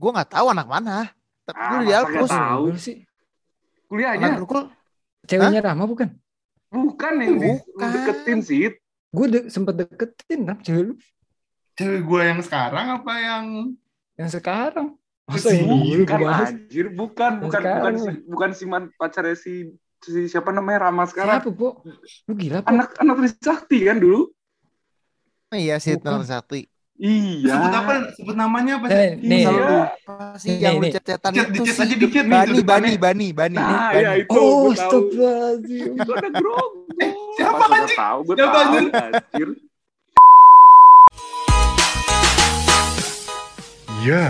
Gue nggak tahu anak mana. Tapi Ah, gue di Alpus. nggak tahu? Lu sih Anak Kuliahnya Grukul. ceweknya Rama bukan? bukan yang Bukan. deketin sih. Gue de sempet deketin Ram cewek lu Cewek gue yang sekarang apa yang yang sekarang. Oh, Masa sih. yang dulu Bukan anjir, bukan, Yang bukan, bukan si, bukan si man, pacarnya si, si siapa namanya Rama sekarang. Siapa, Po? Lu gila, Po? Anak anak Trisakti kan dulu. Oh, iya sih, Bukan. Nur Sakti. Iya. sebut apa? Sebut namanya apa Eh, sih? nih, Iya. Apa sih Nih, yang lu nih. cet-cetan Dicet, itu dicet sih? aja dikit nih. Bani. Bani, Bani, Bani. Nah, Bani. ya itu. Oh, astagfirullahaladzim. Itu ada grog. Eh, siapa anjing? tahu, gue Siapa tahu anjir. Ya,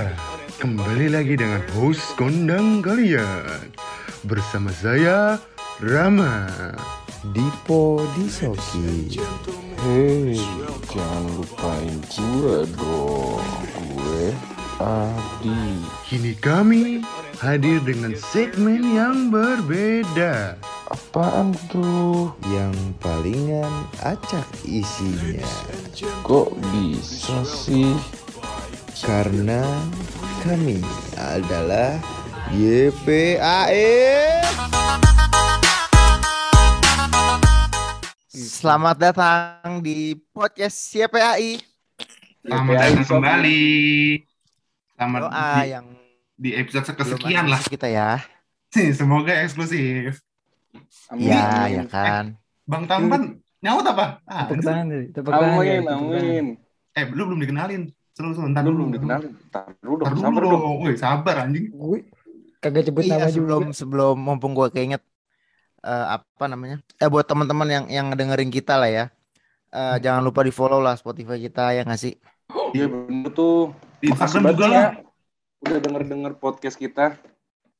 kembali lagi dengan host kondang kalian Bersama saya, Rama Dipo Disoki Hei, jangan lupain gue dong. Gue Adi. Kini kami hadir dengan segmen yang berbeda. Apaan tuh? yang palingan acak isinya. Kok bisa sih? karena kami adalah YPAE Selamat datang di podcast CPAI. Selamat Ya, datang kembali. Selamat Doa di, yang di episode belum kesekian ada lah. kita ya. Semoga eksklusif. Amin. Iya, amin. ya kan. Bang Tampan nyaut apa? Ah, Tepuk tangan deh, tepuk tangan. Amin, amin. eh, lu belum dikenalin. Seru seru ntar Lu dulu. belum dikenalin. Ntar dulu sabar dong. Woi, sabar anjing. Gue kagak sebut Iya, nama sebelum juga. sebelum mumpung gue keinget eh, apa namanya? Eh buat teman-teman yang yang ngedengerin kita lah ya. Eh, jangan lupa di follow lah Spotify kita ya nggak sih? Iya bener tuh. Di Instagram juga ya. lah. Udah denger-denger podcast kita.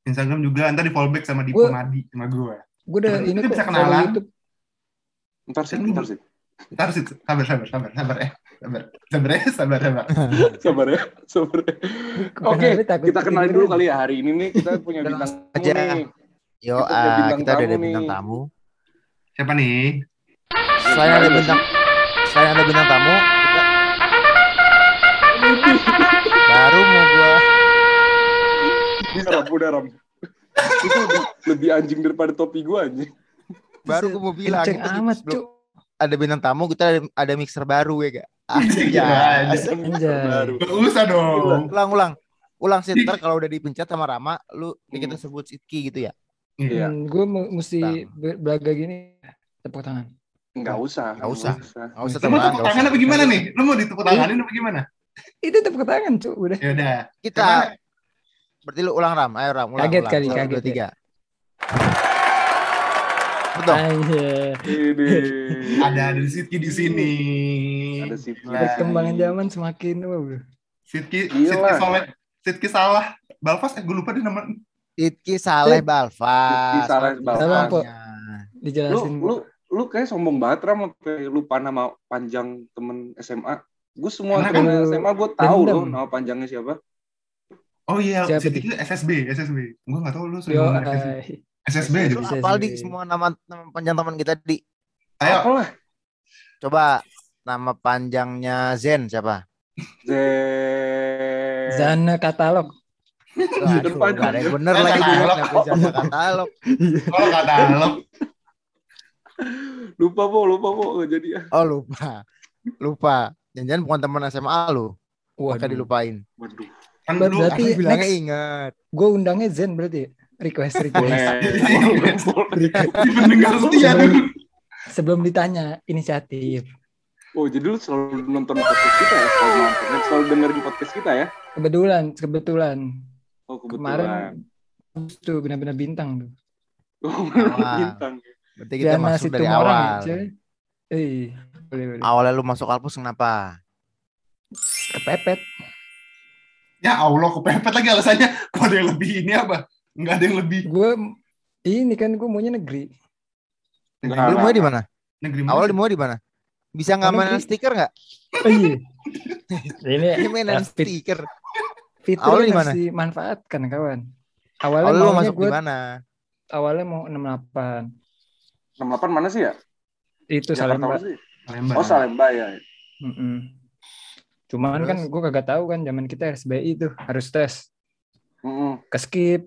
Instagram juga ntar di fallback sama di Madi sama gue. Gue udah Kita ini bisa kok kenalan. follow YouTube. Ntar sih, ntar sih. Ntar sih, sabar sabar sabar sabar eh. Sabar. Sabar eh, sabar sabar. Sabar ya, sabar ya. Oke, kita kenalin dulu kali ya. Hari ini nih kita punya bintang tamu aja. nih. Yo, Kita ah, bintang kita udah ada bintang nih. tamu. Siapa nih? Selain ada bintang, selain ada bintang tamu, kita baru mau gua Bisa Ram, udah Ram. Itu lebih, lebih anjing daripada topi gua anjing. baru gua mau bilang kita amat, Cuk. ada bintang tamu kita ada, ada mixer baru ya gak? Iya, Aja. Anjay. Baru. Gak usah dong. ulang ulang ulang sih ntar kalau udah dipencet sama Rama lu ya kita sebut Sidki gitu ya Iya. Hmm, gue mesti ber- belaga gini tepuk tangan. Enggak usah. Nggak usah. nggak usah tepuk tangan apa gimana nih? Lu mau ditepuk tanganin apa gimana? Itu tepuk tangan, Cuk, udah. Ya udah. kita berarti lu ulang Ram ayo Ram ulang Kaget ulang. kali, Satu, kaget dua, ya. tiga betul Anjay. Ini. Ada ada Sidki di sini. Ada. Nah. Perkembangan zaman semakin wow. Sidki. Sidki salah, Sidki salah. Balfas, eh gue lupa deh nama. Sidki Saleh Balfas Sidki Saleh Balfas. Po. namanya. Lu Dijelasin. lu lu kayak sombong banget Ram sampai lupa nama panjang temen SMA. Gue semua Karena temen kan SMA gue tahu dendam. loh nama panjangnya siapa. Oh iya, Siapa itu SSB, SSB. Gue gak tau lu sering Yo, ngomong SSB. SSB aja. Lu apal di semua nama nama panjang teman kita di Ayo, Apalah. coba nama panjangnya Zen siapa Zen. Zana katalog. Aduh, Depan. nggak ada yang bener Eh, lagi katalog. Zana katalog kalau kata lo, Lupa po, lupa po nggak jadi ya. oh lupa lupa jangan-jangan bukan teman SMA lu Wah, maka dilupain Waduh. kan lu berarti- bilangnya next. ingat Gue undangnya Zen berarti. Request request. Boleh. di pendengar setia dulu. Sebelum ditanya inisiatif. Oh, jadi lu selalu nonton podcast kita ya? Selalu nonton, selalu dengerin podcast kita ya? Kebetulan, kebetulan. Oh, kebetulan. Kemarin tuh benar-benar bintang tuh. Oh, bintang. berarti kita Diana masuk dari awal ya. Eh, boleh boleh. awalnya lu masuk Alpus kenapa Kepepet. Ya Allah, kepepet lagi alasannya. Kok ada yang lebih ini apa? Enggak ada yang lebih. Gue ini kan gue maunya negeri. Nggak, lu mau di mana Negeri mana? awal di mau di mana bisa nggak mainan stiker nggak Oh iya. ini ini mainan stiker fitur Awalnya yang harus dimanfaatkan kawan. Awalnya maunya masuk gue di mana awalnya mau 68. 68 mana sih ya? Itu Salemba. Palembang. Oh, Salemba ya. Mm-mm. Cuman kan gue kagak tahu kan zaman kita SBI itu harus tes. Mm-mm. ke skip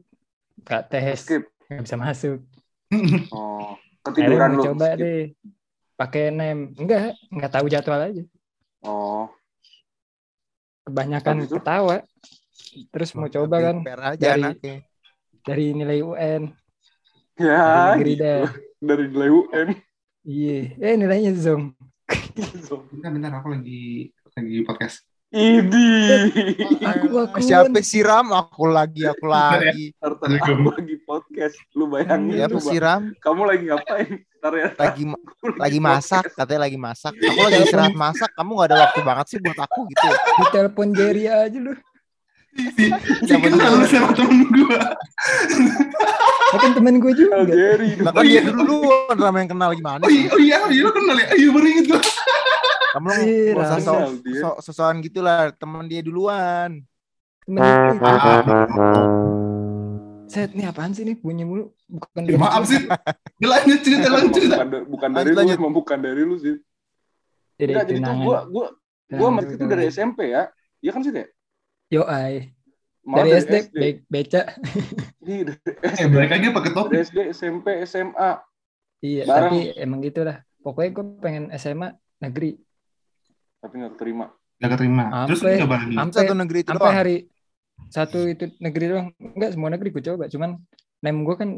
gak tes Skip. nggak bisa masuk Oh, ketiduran mau lu. coba skip. deh pakai nem enggak nggak tahu jadwal aja Oh, kebanyakan ketawa terus mau coba kan Prepare aja dari- anaknya. dari nilai UN ya dari gitu. dari nilai UN. iya eh nilainya zong Bentar, bentar, aku lagi lagi podcast. Idi. aku aku Siapa siram aku lagi aku lagi. Ntar aku lagi podcast. Lu bayangin Siapa siram Kamu lagi ngapain? Ntar ya. lagi lagi masak podcast. katanya lagi masak. Aku lagi istirahat masak. Kamu gak ada waktu banget sih buat aku gitu. ya. di telepon Jerry aja lu Si kenal lu sama temen gue. Ya kan temen gue juga Jerry. Lah kan dia dulu nama yang kenal gimana Oh iya, oh iya, oh iya, lu kenal ya? Iya, baru inget gue. Kamu lo Iya, usah Kenal dia. sok sosokan gitu lah teman dia duluan. temen set nih apaan sih nih bunyi mulu bukan ya, maaf sih. Ya, lanjut cerita, lanjut cerita. Bukan, Lanjut, dari lu, bukan dari lu sih. jadi Enggak, jadi tuh tunangan gua gua gua Tunangan sama itu dari SMP ya. Iya kan sih, Teh? Yo ay dari SD, be- beca Iya, Eh, balik lagi pakai dari topik. SD, SMP, SMA. iya Bareng. tapi emang gitu lah pokoknya gue pengen SMA negeri Tapi nggak terima. Gak keterima. Terus lu coba lagi. sampai Satu negeri itu sampai doang. hari satu itu negeri doang enggak semua negeri gue coba cuman nem gue kan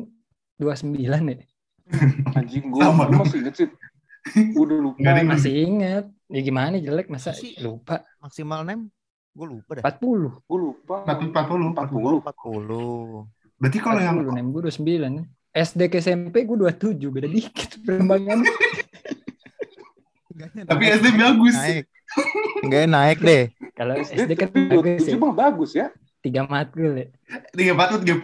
29 ya Anjing dong. masih inget sih. Gua udah lupa. Nggak ada yang- masih ingat ya gimana jelek masa Sih. lupa Maksimal nem. Gue lupa dah. 40 Gua lupa. 40, 40. 40. 40. Berarti kalau yang 40 nem gue 29 SD ke SMP gue 27 beda dikit perkembangan tapi SD bagus. naik. Enggak naik deh. kalau SD, kan bagus 27 ya mah bagus ya. tiga matkul ya 34 30.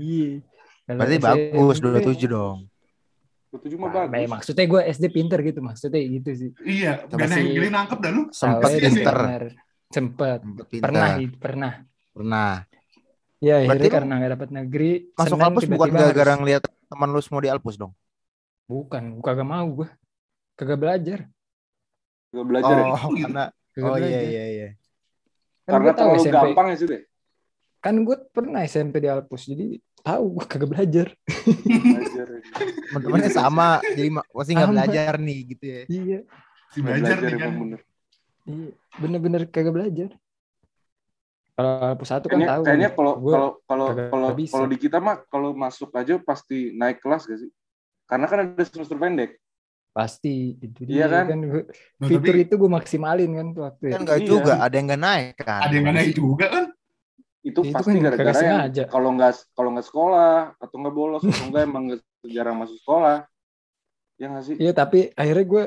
iya Kalau Berarti SMP bagus 27 dong. 27 mah Nah, bagus. maksudnya gue SD pinter gitu maksudnya gitu sih Iya, gak sih. gini nangkep dah lu. Sempet ya, pinter. sempet pinter. pernah pernah Pernah. ya Berarti akhirnya lu karena nggak dapat negeri Masuk Senin Alpus bukan tiba-tiba gara-gara harus- ngeliat teman lu semua di Alpus dong. bukan gue kagak mau gue kagak belajar Gak belajar ya. Oh, karena kagak Oh iya belajar. iya iya. kan Karena terlalu SMP gampang ya sih deh. kan gue pernah SMP di Alpus jadi tahu gue kagak belajar Belajar. Teman-temannya sama, jadi ma- pasti nggak belajar nih gitu ya. iya Si belajar nih kan. bener. iya bener-bener kagak belajar kalau Alpus satu kan tahu kayaknya kalau kalau kalau kalau kalau di kita mah kalau masuk aja pasti naik kelas gak sih? Karena kan ada semester pendek. pasti itu Iya dia kan? gua- Nah, fitur tapi itu gue maksimalin kan waktu Kan itu nggak Iya. juga, ada yang nggak naik kan. ada yang gak naik juga kan? Itu Itu pasti kan gara-gara kagak yang kalau nggak kalau nggak sekolah atau nggak bolos atau nggak emang nggak jarang masuk sekolah. Ya nggak sih? Iya tapi akhirnya gue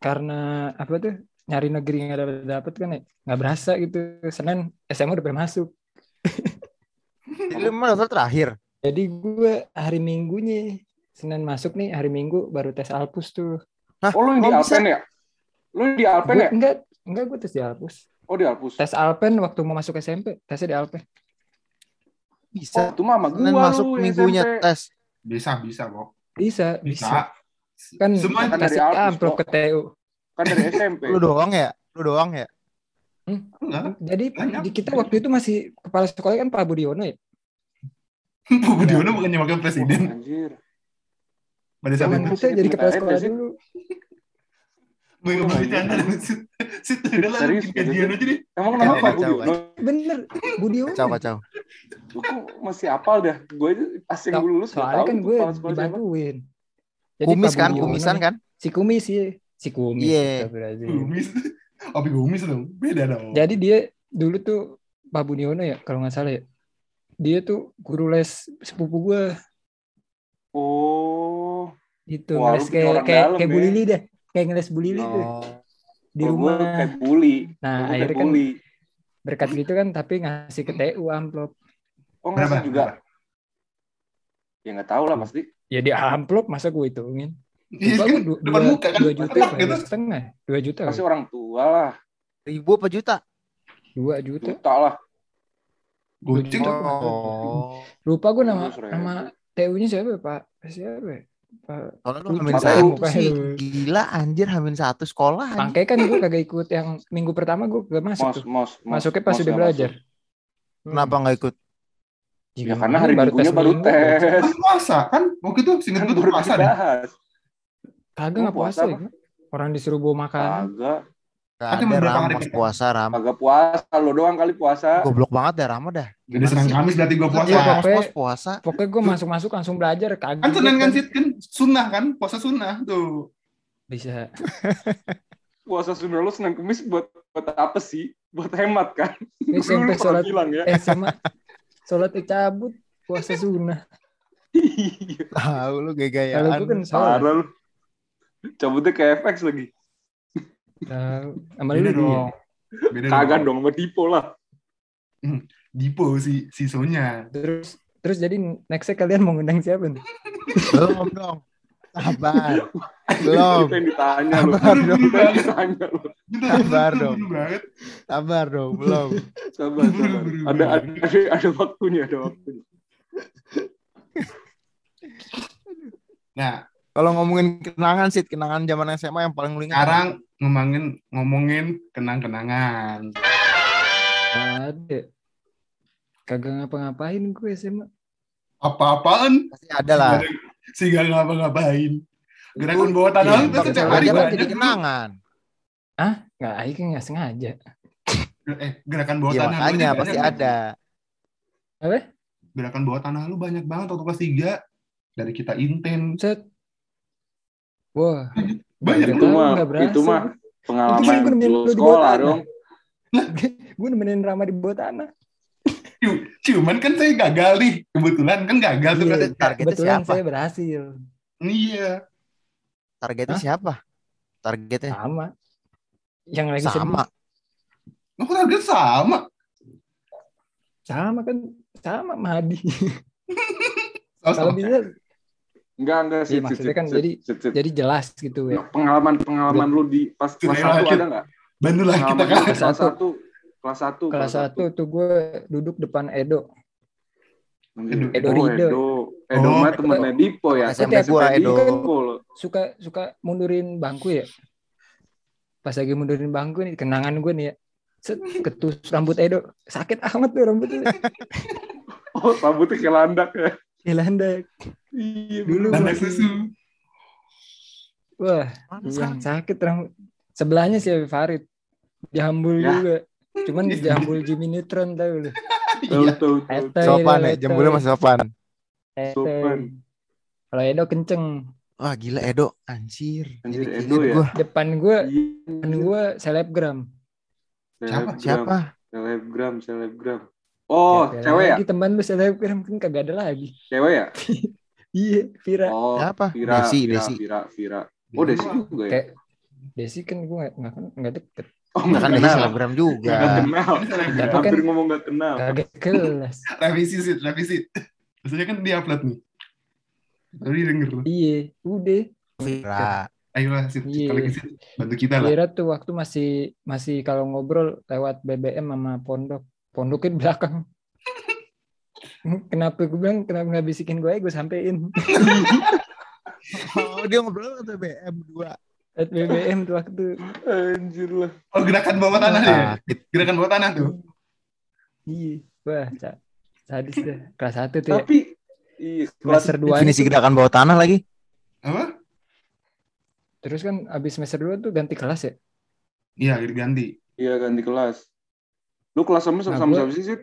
karena apa tuh nyari negeri nggak dapet dapet kan ya nggak berasa gitu Senin SMA udah pengen masuk emang daftar terakhir. jadi gue hari minggunya Senin masuk nih hari Minggu baru tes Alpus tuh Oh lu yang di? Alpen ya? Lu yang di Alpen Gua- ya? enggak enggak gue tes di Alpus Oh di Alpus. tes Alpen waktu mau masuk SMP tesnya di Alpen Oh, Bisa. itu mah sama Senin gua masuk minggunya SMP. tes. Bisa, bisa kok. bisa Bisa. bisa kan Semua kan dari Alpus, amplop ke TU Kan dari SMP. Lu doang ya? Lu doang ya? enggak. jadi Banyak. di kita waktu itu masih kepala sekolah kan Pak Budiono ya Bu Budiono bukannya wakil presiden Anjir. pada saat itu. jadi kepala sekolah dulu Gue nggak mau bercanda sit, sit udah lah Serius, bikin gajian aja deh. Emang kenapa Budiono? bener Budiono Kacau kacau. Kok masih apal dah. Gue aja pas yang So- lulus soalnya kan gue dibantuin Jadi Kumis kan, kumisan kan? si kumis ya si kumis Iya. Astagfirullahaladzim. Gumis. Opi gumis dong. Beda dong. jadi dia dulu tuh Pak Budiono ya kalau nggak salah ya dia tuh guru les sepupu gue Oh. gitu Wah, lu kayak kayak dalam kayak ya. Bu Lili deh kayak ngeles Bu Lili tuh Oh. di Kalau rumah kayak bully. nah gua akhirnya kan bully. berkat gitu kan tapi ngasih ke TU amplop Oh ngasih Berapa? juga. Ya nggak tahu lah pasti. ya di amplop masa gue hitungin Iya lupa kan gue dua, depan dua, muka kan. dua juta apa gitu. dua setengah dua juta Pasti orang tua lah. Ribu apa juta? dua juta Juta lah. Goceng. Oh. lupa gue nama nama TU-nya siapa ya, Pak siapa ya? Kalau lu banget satu sih gila anjir hamin satu sekolah. Makanya kan gue kagak ikut yang minggu pertama gue gak masuk Mos, tuh. mos, mos. Masuknya pas mos udah belajar. masuk. Kenapa nggak ikut? Ya karena hari minggunya baru minggu. tes. Kan puasa kan? Waktu itu singkat Kan gue tuh baru puasa deh. dibahas. Kagak nggak puasa ya. Orang disuruh bawa makan. Kagak. Tapi ada beberapa ram hari pas kita- puasa ram. Kagak puasa. Lo doang kali puasa. Goblok banget ya Rama dah. Jadi Senin Kamis berarti gue puasa. Iya, Pokoknya- pas pos puasa. Pokoknya gue masuk-masuk langsung belajar kagak. Kan Senin kan Sid kan sunnah kan? Puasa sunnah tuh. Bisa. Puasa sunnah lo Senin Kamis buat buat apa sih? Buat hemat kan? Sampai pernah sholat bilang ya. eh sama sholat cabut puasa sunnah. Iya. Tahu lu Kalau gaya-gayaan. gue kan sholat. Cabutnya ke FX lagi. Tahu. Sama Beda dong. Beda Kagak dong sama Dipo lah. Dipo si si Sonya. Terus terus jadi nextnya kalian mau ngundang siapa nih? Belum dong. Sabar. Belum. Kita yang ditanya lu. Sabar dong. Kita yang ditanya lu. Sabar dong. Sabar dong. Belum. Sabar, sabar. Ada, ada, ada, ada waktunya, ada waktunya. Nah, Kalau ngomongin kenangan sih, kenangan zaman SMA yang paling lu ingat. sekarang ngomongin ngomongin kenang-kenangan. Nggak ada. Kagak ngapa-ngapain gue SMA. Apa-apaan? pasti ada lah. Si gak ngapa-ngapain. Gerakan bawah tanah Iya, tuh tapi setiap hari gua- jadi kenangan. Nggak, Aing kan nggak sengaja. Eh, gerakan bawah Iya tanah lu makanya pasti banyak. ada. Apa? Gerakan bawah tanah lu banyak banget waktu kelas 3 dari kita inten. Set. Wah. Banyak Itu mah, itu mah pengalaman Itu gue nemenin lu lu di sekolah dong. gue nemenin Rama di bawah tanah. Cu- Cuman kan saya gagal nih. Kebetulan kan gagal tuh. Iya, targetnya Kebetulan siapa? saya berhasil. Iya. Targetnya Hah? siapa? Targetnya Sama. Yang lagi sama. Oh, target sama. Sama kan. Sama Madi. Oh, Kalau bisa Enggak, enggak Iya, maksudnya kan jadi- jadi jelas gitu ya. pengalaman-pengalaman lu di pas kelas Sudah, 1 Cid. ada enggak? Bantu lah kita kan. Kelas kelas satu. 1. Kelas 1. Kelas 1 tuh gue duduk depan Edo. Edo, Edo Edo, Rido. Edo, Edo Oh, mah temennya Dipo ya. SMP gua, Edo. Lo. Suka suka mundurin bangku ya. Pas lagi mundurin bangku nih kenangan gue nih ya. Set, ketus rambut Edo. Sakit amat tuh rambutnya. Oh, rambutnya kayak landak ya. Hilandak. Iya, Dulu masih- susu. Wah, yang sakit rambut. Sebelahnya si Farid. Jambul Ya. juga. Cuman jambul Jimmy Neutron tau lu. Tahu, Iya. tahu, tahu. Sopan ya, jambulnya masih sopan. Sopan. Kalau Edo kenceng. Wah gila Edo, anjir. Anjir, Jadi Edo ya? gua. Depan gue, Iya. depan gue selebgram. Siapa? Selebgram, Siapa? Selebgram, selebgram. Oh, Siapa cewek ya? lagi Teman lu selebgram kan kagak ada lagi. Cewek ya? Iya, Vira. Oh, Siapa? Vira, Desi, Vira, Desi. Vira, Vira. Oh, Desi juga ya? Kayak Desi kan gue nggak nggak nggak deket. Oh, Kan nggak dari kenal. selebgram juga. Nggak kenal. Tapi Hampir kan- ngomong nggak kenal. Kagak kelas. Revisi sih, revisi. Maksudnya kan dia upload nih. Tadi denger loh. iya, udah. Vira. Ayolah, Sid. Iya. Lagi, Sid. Bantu kita lah. Vira tuh waktu masih masih kalau ngobrol lewat BBM sama pondok. Pondoknya di belakang. Kenapa gue bilang kenapa nggak bisikin gue gue sampein Oh dia ngobrol atau BM dua. Lewat BBM tuh waktu Anjir lah. Oh, gerakan bawah tanah ya? Sakit. Gerakan bawah tanah tuh. iya wah sa- sadis dah kelas satu tuh ya Tapi iya, kelas semester dua Definisi gerakan bawah tanah lagi. Apa? terus kan abis semester dua tuh ganti kelas ya Iya, diganti. iya ganti kelas. Lu kelas sama Nah, sama gua- siapa sih, Sid?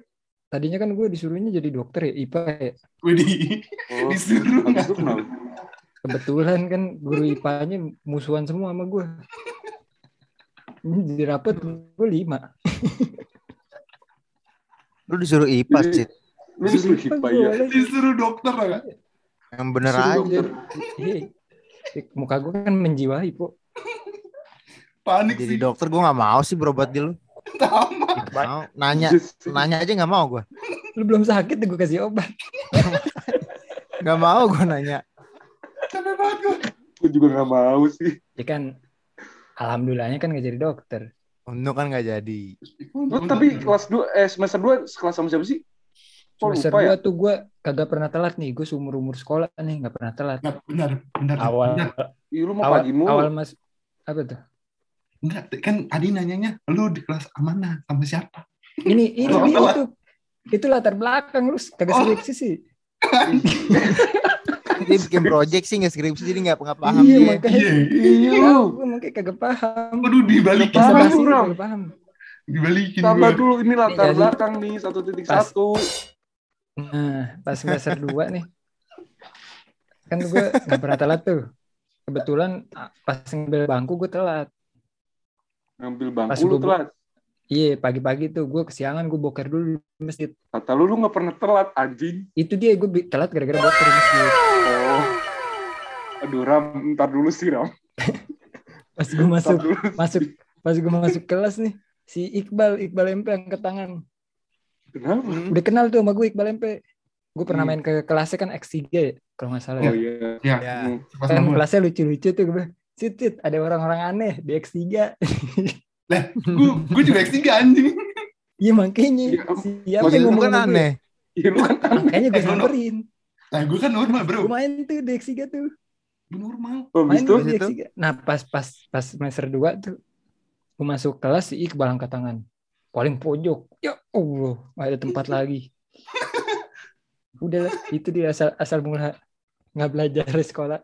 tadinya kan gue disuruhnya jadi dokter ya IPA ya Widih. Oh, Disuruh kebetulan kan guru IPA-nya musuhan semua sama gue di rapet gue lima Lu disuruh IPA Jadi- sih. Lu disuruh IPA ya? Disuruh dokter lah. Kak. Yang bener Disuruh aja. dokter. Iya. muka gue kan menjiwai po Panik Jadi sih. dokter gue gak mau sih berobat di lu. Mau. Nanya, nanya aja gak mau gue. lu belum sakit gue kasih obat Gak mau gue nanya. Capek banget gue. Gue juga gak mau sih. ya kan alhamdulillahnya kan gak jadi dokter Untung kan gak jadi. Lu tapi kelas 2, eh semester 2 kelas sama siapa sih? Semester dua ya? tuh gue kagak pernah telat nih gue seumur umur sekolah nih nggak pernah telat Nggak, benar, benar. awal Benar. Ih, lu mau awal, pagi mulu. awal mas apa tuh Enggak, kan Adi nanyanya, lu di kelas mana? Sama siapa? ini ini Oh, ini telat. tuh itu latar belakang lu kagak Oh. skripsi sih. Dia bikin project sih nggak skripsi jadi nggak nggak paham iya dia. makanya. Iya. Iya lu. gue makanya kagak paham. Waduh dibalikin gua. Ram. kagak paham. Dibalikin Tambah gua. dulu ini latar Jadi- belakang nih satu titik satu. Nah, pas semester 2 nih. Kan gue gak pernah telat tuh. Kebetulan pas ngambil bangku gue telat. Ngambil Pas bangku lu gua- telat. Iya, pagi-pagi tuh gue kesiangan gue boker dulu di masjid. Kata lu lu nggak pernah telat anjing. Itu dia gue bi- telat gara-gara boker di masjid. Oh. Aduh Ram, ntar dulu sih Ram. Pas gue masuk dulu. masuk pas gue masuk kelas nih si Iqbal Iqbal MP angkat tangan. Kenapa? Udah kenal tuh sama gue Iqbal MP. Gue pernah Hmm. main ke kelasnya kan X3 ya kalau nggak salah. Oh ya. iya. Ya, Ya. Hmm. pas Kan kelasnya lucu-lucu tuh gue. Sit, sit, ada orang-orang aneh di X3. Gue gue juga X3 anjing. Iya makanya Iya, siapa yang ngomong gue? aneh. Iya lu kan Makanya gue Eh, samperin. Nah, gue kan normal, bro. Gue main tuh di X3 tuh. Gue normal. habis Main tuh di Habis X3. Nah pas pas pas semester 2 tuh gue masuk kelas si Iqbal angkat tangan. Paling pojok. Ya Allah, nggak ada tempat lagi. Udah lah, itu dia asal asal mula nggak belajar di sekolah.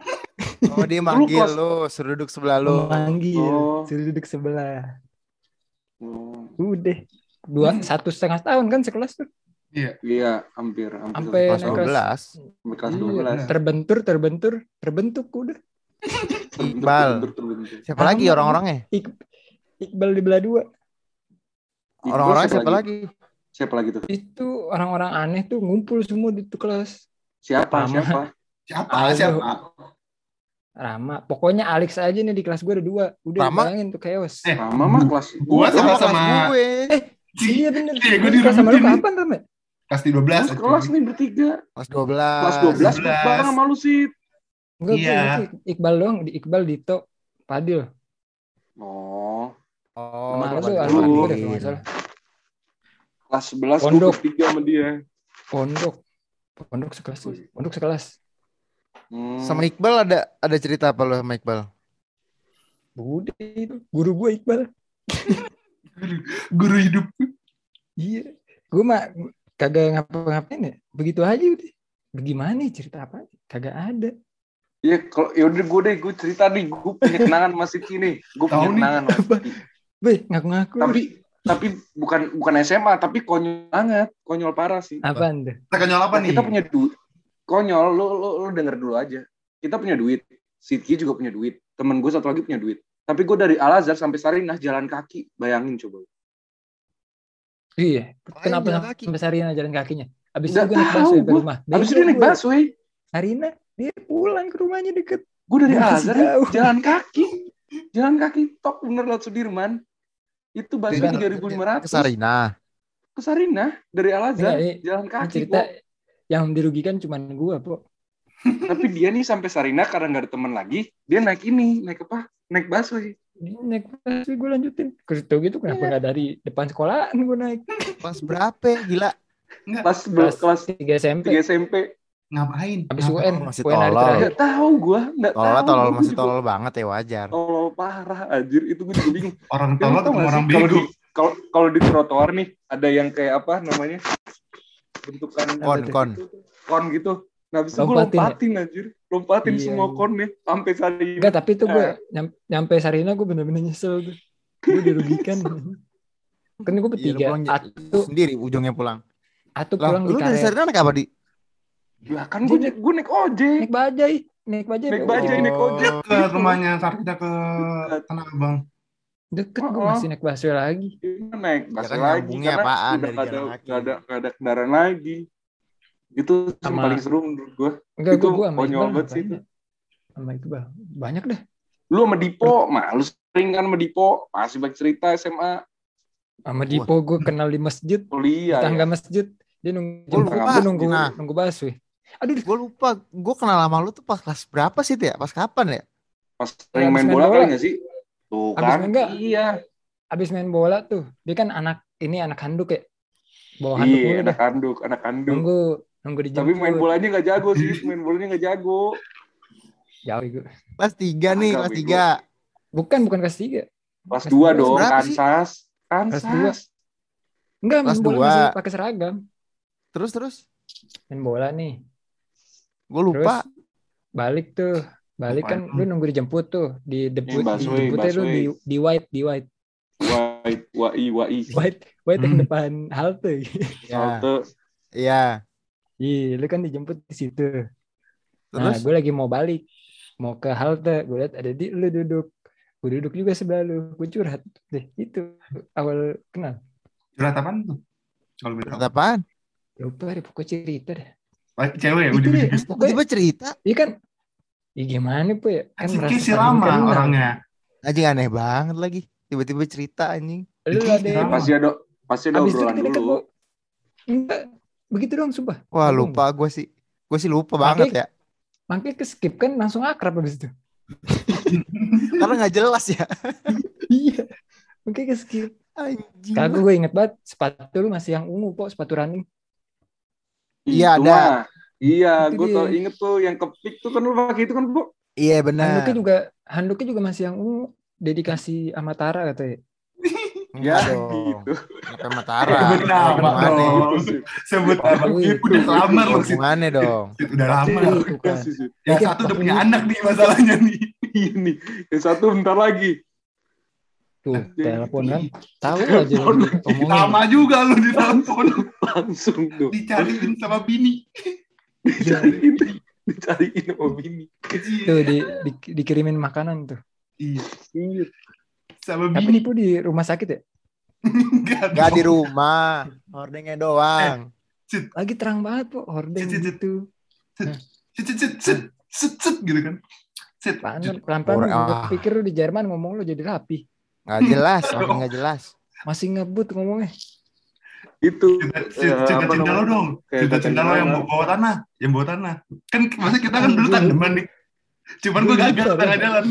Oh dia manggil lu, suruh duduk sebelah lu. Memanggil, Oh. suruh duduk sebelah. Oh, Udah. Dua, satu setengah tahun kan sekelas tuh. Iya, hampir hampir Sampai Kelas naik 12. sampai kelas Iya, 12. terbentur, terbentur, terbentuk udah. Iqbal. Terbentur, terbentur. Siapa lagi orang-orangnya? Ik- Iqbal di belah dua. Orang-orangnya siapa lagi? Siapa lagi tuh? Itu orang-orang aneh tuh ngumpul semua di tuh kelas. Siapa? Siapa? Siapa? Siapa? Rama. Pokoknya Alex aja nih di kelas gue ada dua. Udah Rama? bayangin tuh chaos. Eh, Rama mah kelas Gua dong. sama Kelas sama gue. Iya bener. Iya, gue Lu kelas sama lu kapan Rama? kelas di 12. Kelas, kelas nih bertiga. Kelas 12. Kelas 12 12. bareng sama lu sih. Enggak, Iya. gue Iqbal doang. Di Iqbal, Dito, Padil. Oh, Oh, Sama lu kelas anak gue deh kalau salah. kelas 11 gue Pondok. bertiga sama dia. Pondok. Pondok sekelas. Pondok sekelas. Hmm. Sama Iqbal ada ada cerita apa lu sama Iqbal? Udah itu. Guru gue Iqbal. Guru hidup. Iya. Gue mah kagak ngapa-ngapain ya. Begitu aja udah. Bagaimana nih cerita apa? Kagak ada. Iya, kalau yaudah gue deh, gue cerita nih, gue punya kenangan sama Siti nih. Gue punya nih. kenangan sama Siti. Beh, ngaku-ngaku. Tapi tapi bukan bukan SMA, tapi konyol banget, konyol parah sih. Apaan tuh? Kita kenyal apa Nah, nih? kita punya duit. Konyol, lu, lu, lu denger dulu aja. Kita punya duit. Siti juga punya duit. Temen gue satu lagi punya duit. Tapi gue dari Al Azhar sampai Sarinah jalan kaki. Bayangin coba. Iya. Kenapa jalan sampai kaki? sampai Sarina jalan kakinya? Abis Nggak itu gue naik busway ke rumah. Habis itu dia naik busway. Sarina dia pulang ke rumahnya deket. Gue dari Al Azhar jalan kaki. Jalan kaki top bener lewat Sudirman. Itu busway tiga ribu lima Ke ratus. Sarina. Ke Sarinah dari Al Azhar Iya, ini- jalan kaki. cerita. Yang dirugikan cuma gue, po. Tapi dia nih sampai Sarinah karena nggak ada teman lagi, dia naik ini, naik apa? Naik busway. Ini naik busway gue lanjutin. Kereta gitu kenapa Iya. nggak dari depan sekolahan gue naik? Kelas berapa? Gila. Kelas Kelas kelas 3 SMP. 3 SMP. Ngapain? Habis Ngapain? UN, masih UN hari tolol. terakhir. Nggak tahu gue, nggak tahu. Tolol tolol Gua masih tolol banget ya wajar. Tolol parah anjir, itu gue juga bingung. Orang tolol nggak orang bego. kalau di trotoar nih ada yang kayak apa namanya? Bentukan Kon kon. kon gitu. Nah, itu gue Lompatin ya? lompatin anjir. Lompatin Iya, semua iya. kon nih sampai Sarinah. Enggak, tapi itu gue Eh. nyam- nyampe Sarina gue bener-bener nyesel tuh. Gue dirugikan. kan gue Iya, bertiga. j- Atu, sendiri ujungnya pulang. atu pulang di lu dari. Sarina naik apa di? Lah kan gue gue naik ojek. Naik bajai. Naik bajai. Naik bajai, ojek. naik ojek. Ke rumahnya Sarita ke Tanah Abang. Deket gue Oh. masih naik busway lagi. Iya, naik Ya busway kan lagi karena apaan udah dari nggak ada nggak ada nggak ada kendaraan lagi. Itu Sama- paling seru menurut gue. Enggak, Itu gue gue sama konyol Iqbal banget sih? Sama Iqbal. Banyak dah. Lu sama Dipo, mah lu sering kan sama Dipo, masih banyak cerita SMA, Sama Dipo gue kenal di masjid. kuliah. Tangga Ya. masjid. Dia nunggu, Gua jemput, lupa, nunggu, Nah. nunggu busway. Aduh, Gue lupa. Gue kenal sama lu tuh pas kelas berapa sih ya? Pas kapan ya? Pas sering main main bola bola. kali nggak sih? Tuh Abis kan. main nggak? Iya. abis main bola tuh. Dia kan anak, ini anak handuk ya. Bawa handuk Iya, anak dah. handuk, anak handuk. Nunggu, nunggu dijemput. Tapi main bolanya nggak jago sih, main bolanya nggak jago. Jauh gue. Kelas 3 nih, kelas. 3. Bukan, bukan kelas 3. Kelas Kelas 2 dua dong, sih? Kansas. Kelas dua. Kansas. Enggak, main bola dua. masih pakai seragam. Terus terus. main bola nih. Gue lupa. Terus balik tuh. Balik kan Lupa. lu nunggu dijemput tuh di debut Yang busway, dijemputnya lu di di white di white Wai, wai, wai. white white yang Hmm. depan halte. Ya. Halte. Iya. Iya, lu kan dijemput di situ. Nah, Terus gue lagi mau balik, mau ke halte, gue lihat ada di lu duduk, gue duduk juga sebelah lu, gue curhat deh itu awal kenal. Curhat apaan tuh? Kalau kata apaan? Lupa deh pokoknya cerita deh. Oh, Cewek ya, Itu deh, pokoknya cerita. iya kan, iya gimana po ya? Kan Ki si lama kenal. orangnya. Anjing aneh banget lagi. Tiba-tiba cerita anjing. Lu Ki ada si yang lama. Pasti ada pasti ada Abis itu obrolan kita dekat dulu. Enggak, begitu dong sumpah. Wah lupa gue sih. Gue sih lupa Makanya- banget ya. Makanya ke skip kan langsung akrab abis itu. Karena nggak jelas ya. iya, makanya ke skip. Anjing. Kagak gue inget banget sepatu lu masih yang ungu po, sepatu running. Iya, ada. Iya, gue tau inget tuh yang kepik tuh kan lu pakai itu kan, Bu. Iya benar. Handuknya juga handuknya juga masih yang ungu dedikasi Amatara katanya. Ya, gitu. Kenapa Matara? Sebut nama dong. Sebut nama. Udah lamar loh sih. Hubungannya dong. Udah lama. Kan. Yang Iya, satu udah punya anak nih masalahnya nih. Iya nih. Yang satu bentar lagi. Tuh, telepon kan. Tahu aja. Sama juga lu di telepon. Langsung tuh. Dicariin sama bini. Dicariin. Dicariin sama bini. Tuh di, di- dikirimin makanan tuh. Iya. Iya. Sama Tapi bini. Nipu di rumah sakit ya? Enggak Gak di rumah. Hordengnya doang. Lagi terang banget po, hordeng Cit, cit, cit. gitu. Sit, sit, sit, sit, sit, sit, gitu kan. Sit. Pelan pelan Ah. pikir lu di Jerman ngomong lu jadi rapi. Gak jelas. Makin gak jelas. Masih ngebut ngomongnya. Itu. Cerita, eh, cinta lo dong. Cerita cinta lo yang bawa tanah. Yang bawa tanah. Kan maksudnya kita kan dulu tandeman nih. Cuman gue gagal tengah jalan.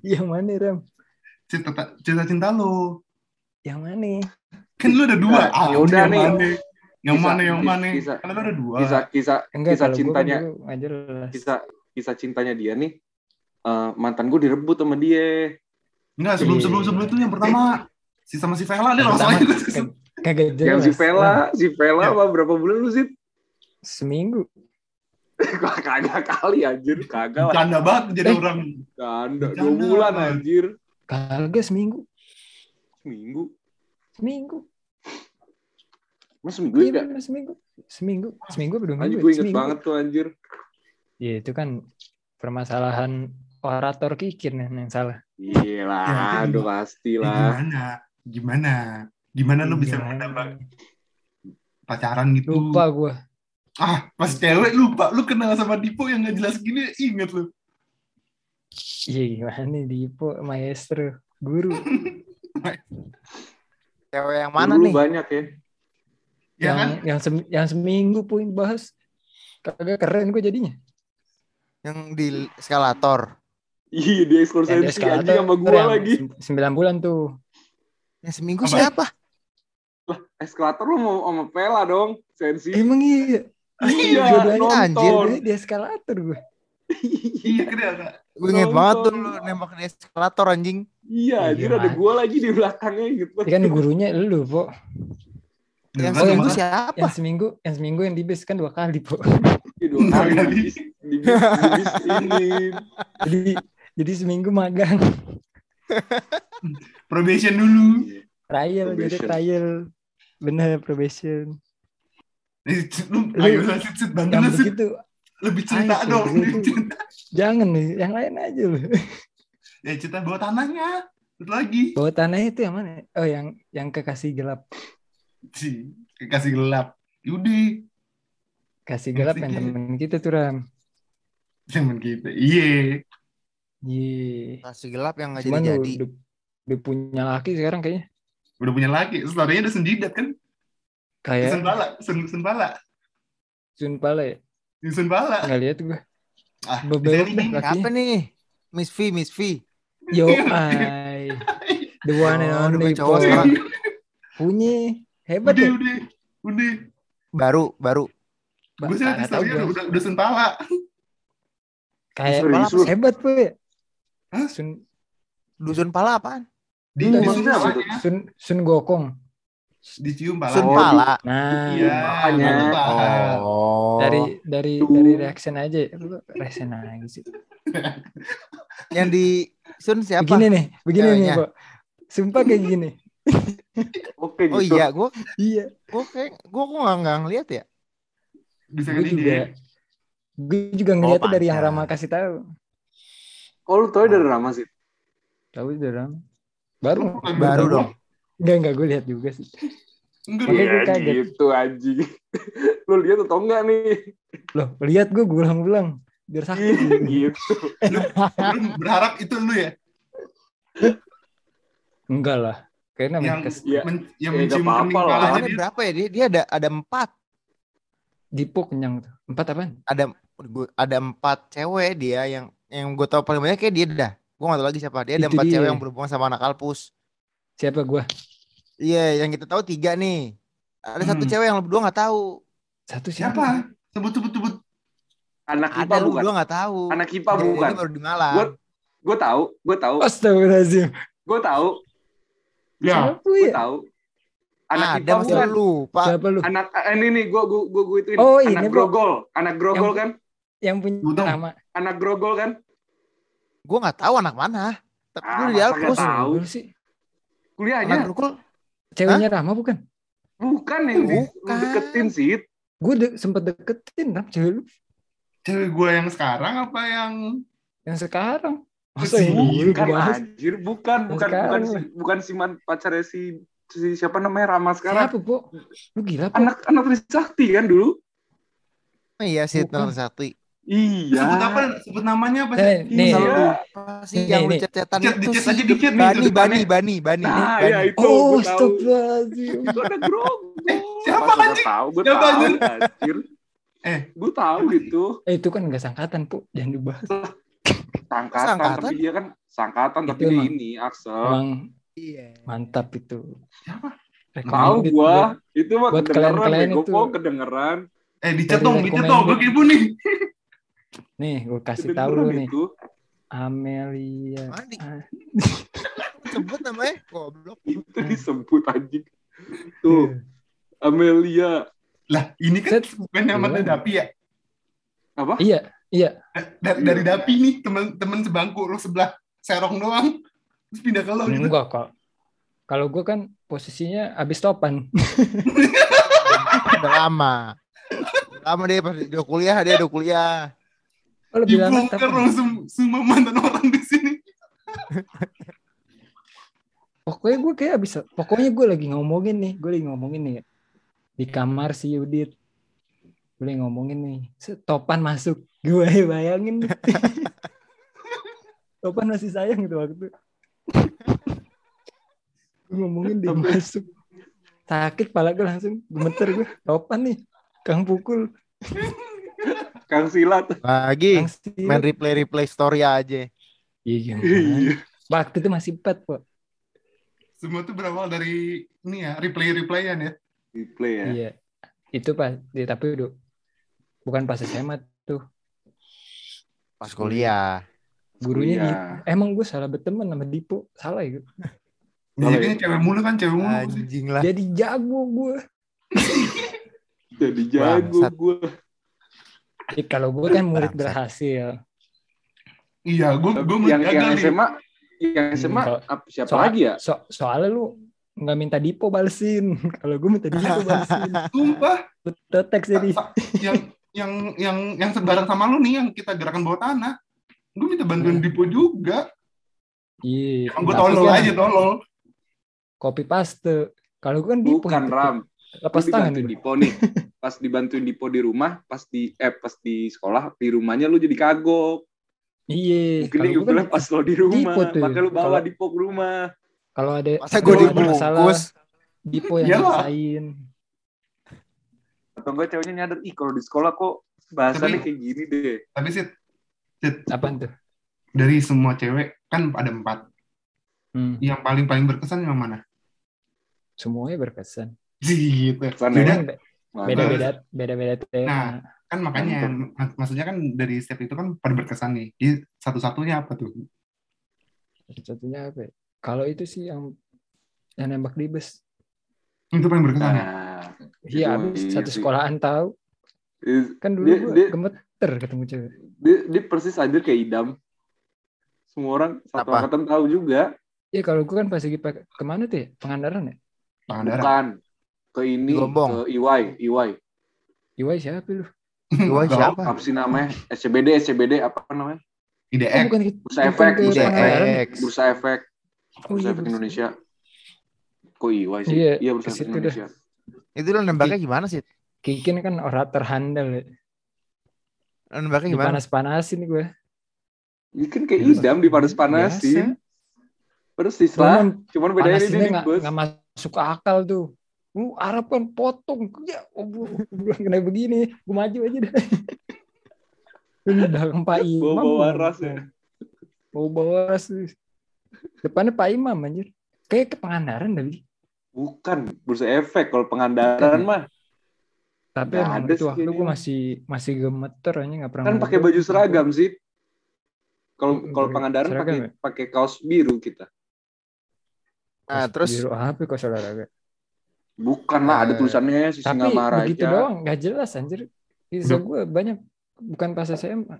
Yang mana Ram? Cerita, cerita cinta lo. Yang mana? Kan lu ada dua. Nah, Ah, yaudah yang nih. mana? Yang mana yang mana? kisah- Kan lu ada dua. Kisah kisah Enggak, kisah kan cintanya kisah kisah cintanya dia nih. eh, mantan gue direbut sama dia. Enggak, sebelum Iya. sebelum sebelum itu yang pertama si sama si Vela nih langsung aja Kagak jelas. Yang si Vela, si Vela Ya. apa berapa bulan lu sih? Seminggu. Kagak kali anjir, kagak lah. Canda banget jadi Eh. orang. Ganda, dua bulan anjir. Kagak seminggu. Seminggu. Seminggu. Mas seminggu Iya ya? bener, seminggu. Seminggu. Seminggu apa dua Anjir minggu? gue ya? inget Seminggu. banget tuh anjir. Iya itu kan permasalahan orator kikir nih yang salah. Iya lah, Ya, aduh pasti Ya, lah. gimana? Gimana? Gimana lu bisa menambah pacaran gitu? Lupa gue. Ah, pas cewek lupa. Lu kenal sama Dipo yang gak jelas gini, inget lu. Iya gimana nih Dipo maestro guru. Cewek yang mana Dulu nih? banyak ya. Ya yang kan? yang sem- yang seminggu pun bahas kagak keren gue jadinya. Yang di eskalator. Iya, dia ekskul Yang di anjing sama eskalator gua yang lagi. sem- Sembilan bulan tuh. Yang seminggu Apa? siapa? Eskalator lu mau sama Vela dong, sensi. Emang iya. Iya, nonton. anjir. Di eskalator gue. Iya, Kak? Gue inget banget tuh lu nembak di eskalator anjing. Iya, anjir Iya, ada Man. gua lagi di belakangnya gitu. Ya kan gurunya lu, Po. Yang Beneran seminggu sama- siapa? Yang seminggu, yang seminggu yang di base kan dua kali, Po. Iya, dua kali kali. di bis, di bis, di bis ini. Jadi jadi seminggu magang. probation dulu. Trial, jadi Probation. trial. Bener, probation. Lu, ayo lah, bantu lah, begitu, Lebih cerita Ayo, dong. jangan nih, yang lain aja lu. Ya, cerita bawa tanahnya. Terus lagi. Bawa tanah itu yang mana? Oh, yang yang kekasih gelap. Si, kasih gelap. Yudi, Kasih gelap yang temen kita tuh, Ram. temen kita. Iya. Iya. Kasih gelap yang nggak Cuman jadi jadi. udah, udah punya laki sekarang kayaknya. Udah punya laki. Story-nya udah sendidat kan? Kayak Sen bala. Sen, sen bala. Sun Pala ya? Sen bala. Nggak lihat gue. Ah, lakinya. Siapa nih? Miss V, Miss V. Yo, ay. The one and Oh, udah only punya cowok boy. sekarang. Punya. Hebat Udah, ya? udah. Udah. Baru, baru. Ba- Gue sih gua. udah, udah sen pala. Kayak lu? hebat gue. Hah? Sun Dusun pala apaan? Di, Enggak, di apa story-nya. Sun Sun Gokong. Dicium pala. Sun Oh, pala. Nah, Iya, paham. Oh. dari dari Tuh. dari reaction aja. Lu reaction aja sih. yang di Sun siapa? Begini nih, begini nih, Ceweknya. Pak. Sumpah kayak gini. Oke Oh gitu. iya, gua Iya, gua kayak gua kok nggak nggak ngeliat ya. Bisa gue kan juga. Gue juga ngeliatnya dari yang. Rama kasih tahu. Oh lu tau dari Rama sih? Tahu itu Ram. Baru Baru dong. Enggak enggak gue lihat juga sih. Enggak. Gue Iya kaget. gitu anjing. lu lihat atau enggak nih? Loh, lihat gue gulang-gulang biar sakit. Iya gitu. Lu, lu berharap itu lu ya? Enggak lah. Kayaknya Yang, Menkes Iya. men, yang Ya, mencium apa-apa kening lah. palanya Lawannya dia. berapa ya? Dia, dia ada ada empat. Dipo kenyang tuh. Empat apaan? Ada ada empat cewek dia yang yang gue tau paling banyak kayak dia dah. Gue gak tau lagi siapa. Dia ada Itu empat cewek yang berhubungan sama anak Alpus. Siapa gue? Iya, yang kita tahu tiga nih. Ada satu Hmm. cewek yang lu berdua nggak tahu. Satu siapa? Sebut sebut sebut. Anak Ada IPA lu bukan? berdua nggak tahu. Anak IPA Dia- bukan? Dia baru di Malang. Gua- Gue tahu, gue tahu, Astagfirullahaladzim. gue tahu, Ya. Gue ya? tahu. Anak ada IPA bukan? lu, Pak. Siapa lu? Anak eh, ini nih gue gue gue gue ituin. Oh, anak ini, Bro. grogol, anak grogol Yang- kan? Yang punya nama. Anak grogol kan? Gue nggak tahu anak mana. Tapi Ah, gue di masa nggak tahu? Sih. Anak Kuliahnya Grogol. Ceweknya Rama bukan? bukan yang di, lu Bukan. deketin sih. Gue de sempet deketin Ram cewek lu. Cewek gue yang sekarang apa yang Yang sekarang. Masa Sih, yang dulu anjir, bukan, Yang bukan, bukan si, bukan si man, pacarnya si, si siapa namanya Rama sekarang. Siapa, Po? Lu gila, Po? Anak anak Trisakti kan dulu. Oh, iya sih, Bukan. Telan Sakti. Iya. sebut apa? Sebut namanya apa Eh, sih? nih, Iya. Apa sih Nih, yang nih. cet-cetan Dicet, itu dicet sih? aja dikit nih, Bani, Bani. Bani, Bani. Nah, Bani. ya itu Oh, astagfirullahaladzim. Itu anak grogol. Eh, siapa anjing? tahu? Gue Siapa tahu, anjir. Eh. gue tahu itu. Eh, itu kan gak sangkatan, Po. Jangan dibahas. Sangkatan, Sangkatan? tapi dia kan sangkatan, tapi dia emang- ini Axel. Emang Iya. mantap itu. Siapa? Tahu gua, itu mah kedengeran, gue kedengeran. Eh dicet Dari dong, dicet dong. Gue kepo nih. Nih, gue kasih tahu lu Kedengeran nih. itu. Amelia. Ah, Sebut namanya. Goblok. Itu disebut anjing. Tuh, Amelia. Lah, ini kan Set. bukan sama Iya. Dapi ya? Apa? Iya, iya. Dari, dari Dapi nih, temen-temen sebangku lu sebelah serong doang. Terus pindah ke lo gitu. Enggak kok. Kalau gue kan posisinya abis topan. Udah lama. Lama dia pas dia kuliah, dia udah kuliah. Oh, lebih lama Dibongkar langsung semua mantan orang di sini. Pokoknya gue kayak abis. Pokoknya gue lagi ngomongin nih. Gue lagi ngomongin nih. Di kamar si Yudit. Gue lagi ngomongin nih. Topan masuk. Gue bayangin. Topan masih sayang tuh waktu. Gue ngomongin dia masuk. Sakit pala gue langsung gemeter gue. Topan nih. Kang pukul. Kang Silat. Lagi Kang Steel. main replay replay story aja. Iya, iya. Waktu itu masih pet, Pak. Semua tuh berawal dari ini ya, replay-replayan ya. Di play ya. Iya. Itu pas di tapi udah bukan pas SMA tuh. Pas kuliah. Gurunya Kuliah. di- emang gue salah berteman sama Dipo. Salah ya. Jadi Boleh. kan cewek mulu kan, cewek mulu. Anjing lah. Jadi jago gue. Jadi jago gue. Eh, kalau gue kan murid berhasil. Iya, gue gue Yang yang nih. SMA, yang SMA Hmm, ap- siapa soal- lagi ya? So, soalnya lu nggak minta Dipo balesin. kalau gue minta Dipo balesin. Sumpah, Tetek jadi. sa- yang yang yang yang sebarang sama lu nih yang kita gerakan bawah tanah. Gue minta bantuan Dipo juga. Iya. Emang gue tolol kan aja tolol. Copy paste. Kalau gue kan Dipo. Bukan yang Ram. Lepas Lu tangan dibantuin gitu. Dipo nih. Pas dibantuin Dipo di rumah, pas di eh pas di sekolah, di rumahnya lu jadi kagok. Iya. Mungkin Kalau dia gue kan pas lo di rumah, Dipo tuh. makanya lu bawa Kalau- Dipo ke rumah. kalau ada Masa gue dibungkus? masalah Dipo yang Iyalah. ngerasain. Atau enggak ceweknya nyadar, ih kalau di sekolah kok bahasannya Tapi- kayak gini deh. Tapi sih Apaan tuh? dari semua cewek kan ada empat. Hmm. Yang paling paling berkesan yang mana? Semuanya berkesan. Gitu. Beda, ya? Be- Mantap. Beda-beda beda-beda tema. Nah, kan makanya mak- maksudnya kan dari step itu kan pada berkesan nih. Jadi satu-satunya apa tuh? Satu-satunya apa? ya? Kalau itu sih yang yang nembak di bus. Itu paling berkesan. ya? Nah, Iya, Itu abis iya satu sekolahan tahu. is- Kan dulu Dia- dia- gemeter ketemu cewek. dia, dia persis aja kayak idam. Semua orang satu Apa? angkatan tahu juga. Iya kalau gue kan pas lagi pakai ke mana tuh ya? Pangandaran ya? Pangandaran. Bukan. Ke ini, Gelombong. ke IY. IY. Iwai siapa lu? Wah, Tahu. siapa? Apa sih namanya? SCBD, SCBD, apa namanya? Oh, IDX. bukan Bursa bukan Efek, Bursa. IDX. Efek. Oh Bursa iya, Efek Bursa. Indonesia. Kok IY sih? Iya, Iya, Bursa Efek. Indonesia. Itu lo nembaknya gimana sih? Kikin kan orator handal ya. Lo nembaknya gimana? Dipanas-panasin gue. Ini kan kayak idam dipanas-panasin. Persis lah. Cuman Cuman bedanya ini di nggak bus. nggak masuk akal tuh. Lu Arab kan potong. Ya, oh, bu- bulan kena begini. Gue maju aja deh. Ini belakang Pak Imam. Bawa-bawa ras ya. Bawa-bawa ras. Depannya Pak Imam anjir. Kayak ke Pangandaran tadi. Bukan Bursa Efek. Kalau pengandaran mah Tapi emang ada itu sih waktu gue masih masih gemeter aja nggak pernah. kan pakai baju seragam sih. Kalau kalau seragam pakai ya? pakai kaos biru kita. Nah, Kos terus biru apa kok saudara Bukan lah, ada Eh, tulisannya si Tapi Singamaraja. begitu doang nggak jelas anjir. Bisa gue banyak bukan pas SMA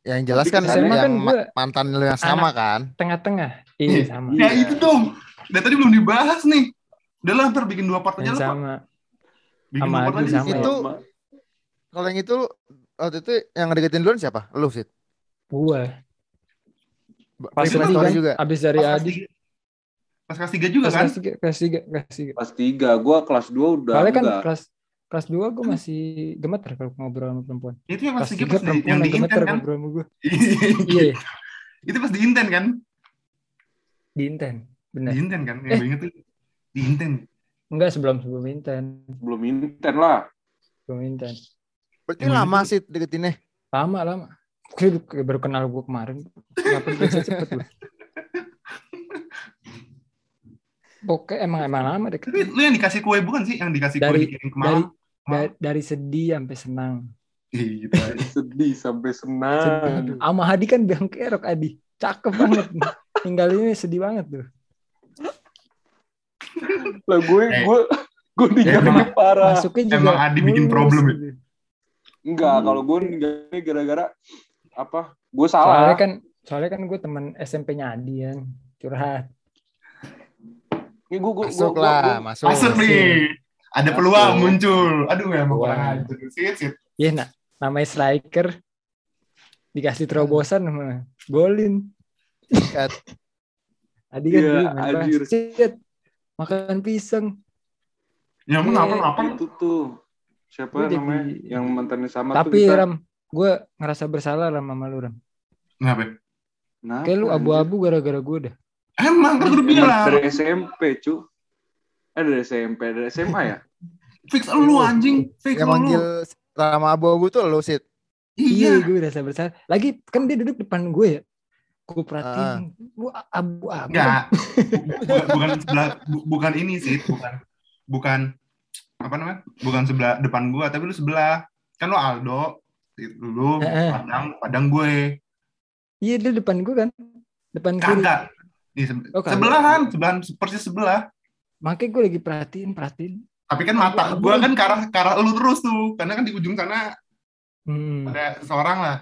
yang jelas kan Tapi SMA yang kan mantan lu yang sama kan? tengah-tengah. Iya sama. Ya itu dong. Dari tadi belum dibahas nih. Udah lah, ntar bikin dua part aja lah, sama. Bikin Sama dua part aja. sama ya. Itu kalau yang itu waktu itu yang ngedeketin duluan siapa? Lu sih. Gue. Pas tadi kan, juga. abis dari Adi. Tiga- Pas kelas tiga juga Pas kan? kelas tiga, kelas tiga, kelas tiga. Kelas 3, gua kelas 2 udah Soalnya kan enggak. kelas kelas dua gue masih gemeter kalau ngobrol sama perempuan. Itu yang kelas Kelas tiga tiga pas di, perempuan yang di yang gemeter Inten kan? ngobrol sama gue. Iya, Itu pas di Inten kan? di Inten. Bener. Di Inten kan? Yang Eh. gue inget tuh. Di Inten. Enggak sebelum sebelum Inten. belum inten lah. Sebelum Inten. Berarti Yang lama sih deketinnya. Lama lama. Gue kayak baru kenal gue kemarin. Kenapa bisa cepet gue? Pokoknya emang emang lama deh. Lu, lu yang dikasih kue bukan sih? Yang dikasih kue Dari- dikirim ke Dari, malam? dari dari sedih sampai senang. Gitu. Sedih sampai senang. Sama Hadi kan biang kerok Adi. Cakep banget. Tinggal ini sedih banget tuh. Lah gue Eh. gue gue Emang- parah. Masuknya juga Emang Adi bikin problem ya? gitu. Enggak, kalau gue ninggalinnya gara-gara apa? Gue salah. Soalnya kan soalnya kan gue teman SMP-nya Adi kan. Curhat. Ini gue gue Masuk lah, masuk. Masuk nih. Ada Masuk. peluang muncul. Aduh emang Peluang. kurang ajar. Sit, sit. Iya nak, namanya striker dikasih terobosan sama golin. Kat. Adi kan Iya, dulu main anjir. makan pisang. Ya emang Eh, apa apa? itu tuh siapa Gua jadi- namanya yang mantannya sama tuh Tapi kita. Ram, gue ngerasa bersalah Ram sama lu Ram. Kenapa? Kenapa, Kayak lu abu-abu gara-gara gue dah. Emang kan gue udah Emang bilang. dari SMP cu eh dari SMP dari SMA ya Fix lu anjing. Fix Yang lu. manggil sama abu-abu tuh lu sih. Iya, Iya. gue ngerasa bersalah. Lagi kan dia duduk depan gue ya. Gue perhatiin, lu abu-abu. Enggak. bukan, bukan sebelah bu- bukan ini sih, bukan bukan apa namanya? Bukan sebelah depan gua, tapi lu sebelah. Kan lu Aldo, lu Heeh. Padang, Padang gue. Iya dia depan gue kan, depan kiri. Kagak. Nih, se- Oh, sebelahan, sebelahan persis sebelah. Makanya gue lagi perhatiin, perhatiin. Tapi kan mata gua kan ke arah ke arah lu terus tuh, karena kan di ujung sana Hmm, ada seorang lah.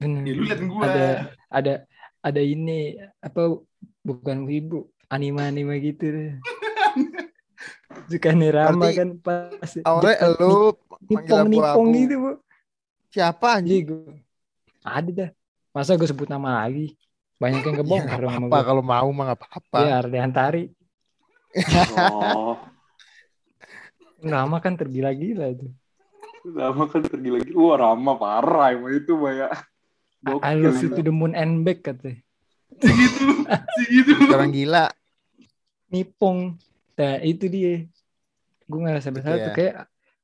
bener. Ya, lu liatin gua. ada ada ada ini apa bukan ibu anime-anime gitu deh. Suka nih Rama Berarti kan pas Awalnya lu nipong nipong gitu bu Siapa Anjing anjing? gue ada dah masa gue sebut nama lagi banyak yang ngebongkar dong sama Apa gue kalau mau mah nggak apa-apa. ya Ardiantari oh. Nama kan tergila-gila tuh lama kan tergila-gila. Wah Rama parah emang itu I love you to the moon and back katanya. Segitu, segitu. Orang gila. nipong. Nah itu dia. Gue ngerasa bersalah Iya. tuh kayak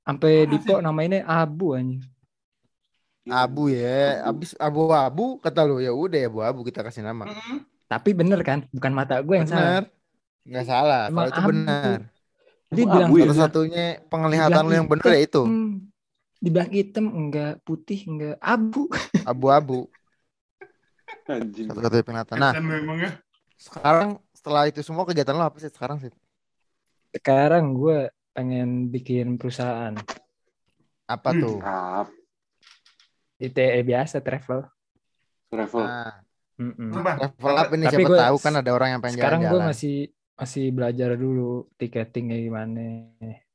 sampai Dipo namainnya Abu anjing Abu ya. Abis abu-abu kata lu ya udah ya abu-abu kita kasih nama. Mm-mm. tapi bener kan bukan mata gue yang salah Benar. Nggak salah. Emang Kalau itu abu. benar. dia Emang bilang abu ya? Satu-satunya penglihatan lu yang benar ya itu. hitam, dibilang hitam enggak putih enggak abu Abu-abu. anjing Satu-satunya penglihatan. Nah, ya. sekarang setelah itu semua kegiatan lo apa sih sekarang sih? Sekarang gue pengen bikin perusahaan. Apa Hmm. tuh? Mantap. ITE biasa travel. Travel. Nah. Apa? travel up ini Tapi siapa gua- tahu kan ada orang yang pengen Sekarang gue masih masih belajar dulu tiketingnya gimana,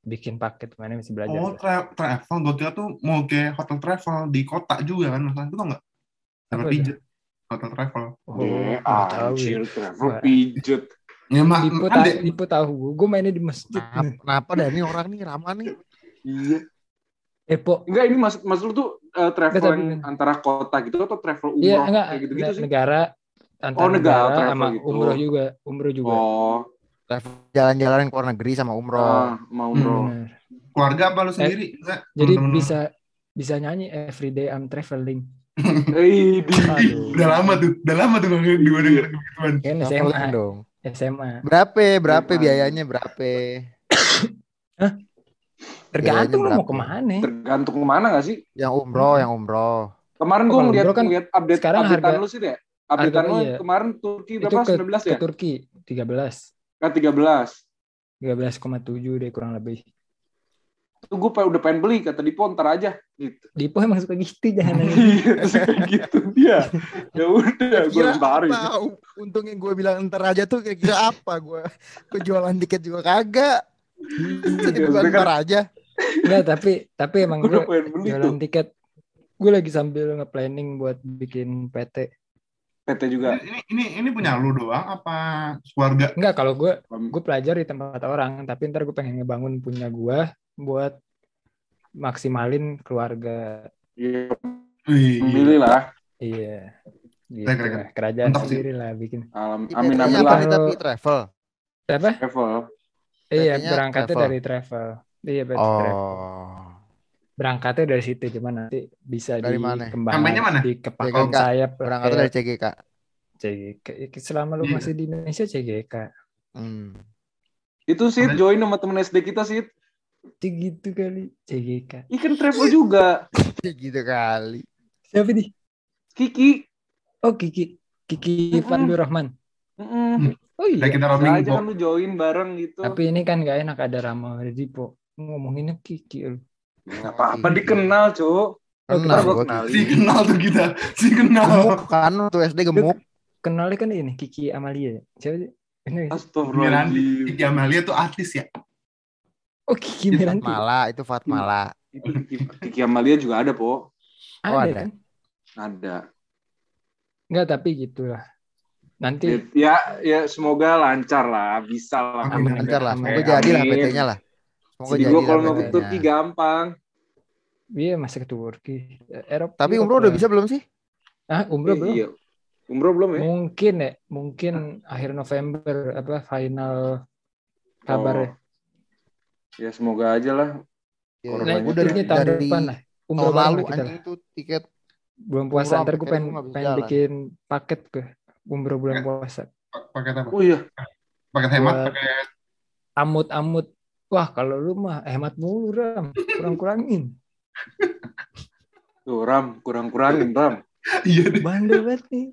bikin paket gimana masih belajar. Oh, tra- travel. Gue kira tuh mau kayak hotel travel di kota juga kan. Masalah itu tau nggak? Travel Apa pijet. Hotel travel. Oh, nggak tahu ya. anjir, travel pijet. Ya, mak, Dipo, ta- deh. Dipo tahu gue, gue mainnya di masjid. Kenapa, kenapa dah ini orang nih ramah nih? Iya. Eh, Po, Enggak, ini maksud maksud lu tuh eh, travel Enggak, yang antara kota gitu atau travel umroh iya enggak, kayak gitu-gitu sih? negara antar Oh, negara, negara, sama gitu. umroh juga, umroh juga. Oh, Travel jalan-jalan ke luar negeri sama umroh. ah, mau Hmm, umroh. bener. Keluarga apa lu sendiri? Enggak. Jadi Temen-temen lu. bisa bisa nyanyi everyday I'm traveling. Eh. Udah lama tuh. Udah lama tuh gue Iya. gue denger begituan. Kan Traveling SMA, dong. SMA. Berapa? Berapa Iya. biayanya? Berapa? Tergantung lu Biayanya mau ke mana. tergantung ke mana gak sih? Yang umroh, yang umroh. Kemarin gue ngeliat, kan ngeliat update sekarang updatean harga- lu sih ya. Updatean harga- lu iya. kemarin Turki Itu berapa? ke, 19 ke ya? Turki 13. Kan 13. 13,7 deh kurang lebih. Itu gue udah pengen beli kata Dipo ntar aja gitu. Dipo emang suka gitu jangan nanya. Iya, kayak gitu dia. Ya udah, gue apa? Untungnya gue bilang ntar aja tuh kayak kira apa gue? Gue jualan tiket juga kagak. Jadi Iya, bukan kan- ntar aja. Enggak, tapi tapi emang Gue jualan tuh. tiket. Gue lagi sambil nge-planning buat bikin PT. PT juga. Ini, ini ini punya lu doang apa keluarga? Enggak, kalau gue gue pelajar di tempat orang, tapi ntar gue pengen ngebangun punya gue buat maksimalin keluarga. Iya, Wih, milih lah. Iya. Gitu lah. Kerajaan sih. sendiri lah bikin. Alam, amin amin lah. tapi travel. Apa? Travel. Iya, berangkatnya travel. dari travel. Iya, travel. Oh. Berangkatnya dari situ, cuman nanti bisa Dari mana? dikembangkan Namanya mana? di sayap. lah, Berangkatnya kayak dari CGK. CGK. Selama lu Iya. masih di Indonesia CGK. Hmm. Itu sih join sama temen SD kita sih. Itu gitu kali CGK. Ikan travel juga. Gitu kali. Siapa nih? Kiki. Oh Kiki. Kiki Mm-mm. Fadlur Rahman. Mm-mm. Oh iya. kita Bisa roaming aja kok. kan lu join bareng gitu. Tapi ini kan gak enak ada Rama ada Dipo. Ngomonginnya Kiki lu. Nggak apa-apa dikenal, Cuk. Oh, Kenal gue. Si kenal tuh kita. Si kenal. Gemuk kan tuh SD gemuk. Kenalnya kan ini Kiki Amalia. Siapa sih? Ini. Miranti. Astagfirullahaladzim. Kiki Amalia tuh artis ya. Oh Kiki Miranti. Fatmala itu Fatmala. Itu Kiki, Amalia juga ada, Po. Ada, Oh, ada. kan? Ada. Enggak tapi gitulah. Nanti Ya, ya semoga lancar lah, bisa lah. Amin, Lancar lah. Semoga jadi lah PT-nya lah. Semoga Jadi lah kalau mau ke. Turki gampang. iya masih ke Turki. Eropa. Tapi umroh udah bisa belum sih? Ah, umroh belum? Iya. Umroh belum ya? Mungkin ya, mungkin akhir November apa final kabarnya. Oh. Ya semoga aja lah. Ya, Nah, gue dari, ini tahun dari depan lah. Umroh lalu kita anjing itu tiket Bulan puasa ntar gue pengen, gue pengen bikin paket ke umroh bulan Ya. puasa. Paket apa? Oh iya. Paket hemat, Buat- paket Amut-amut. Wah kalau lu mah hemat mulu Ram. Kurang-kurangin. Tuh, Ram, kurang-kurangin, Ram. Iya deh. Bandel banget nih.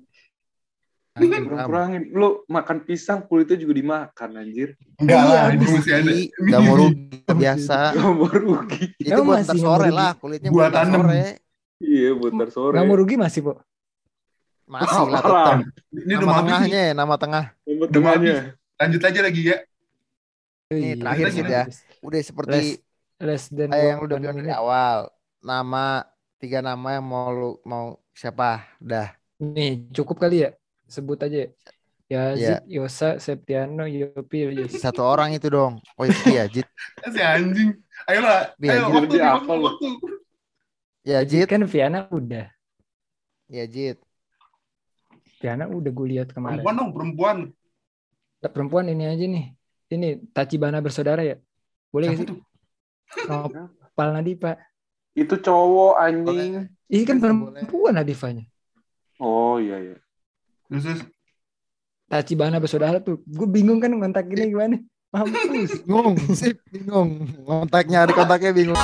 Kurang-kurangin. Lu makan pisang kulitnya juga dimakan, anjir. Enggak Iya, lah, itu habis masih ada. Rugi, Nggak mau rugi biasa. Gak mau rugi. Itu buat sore rugi? lah kulitnya Buat sore. Iya, buat sore. Nggak mau rugi masih, Po. Masih lah Ram. tetap. Ini Nama tengahnya ya, nama tengah. Nomor Udah tengahnya. Lanjut aja lagi ya. Ini Iya, terakhir sih, ya. Udah seperti Less, less than kayak yang udah bilang dari awal. Nama tiga nama yang mau lu mau siapa? Dah. Nih, cukup kali ya? Sebut aja. Iya. Yazid, Yosa, Septiano, Yopi, Yus. Satu orang itu dong. Oh itu ya Jit. Si anjing. Ayolah. Biar Ayo, waktu, waktu, waktu. Ya Jit. Kan Viana udah. Ya Jit. Viana udah gue lihat kemarin. Perempuan dong, perempuan. Perempuan ini aja nih. Ini Tachibana bersaudara ya? Boleh Siapa gak sih? Nopal Nadipa. Itu cowok, anjing. Ini kan perempuan Nadifanya. Oh, iya, iya. Terus. Tachibana bersaudara tuh. Gue bingung kan ngontakinnya gimana. Mampus. Bingung. Sip bingung. Kontaknya ada kontaknya bingung.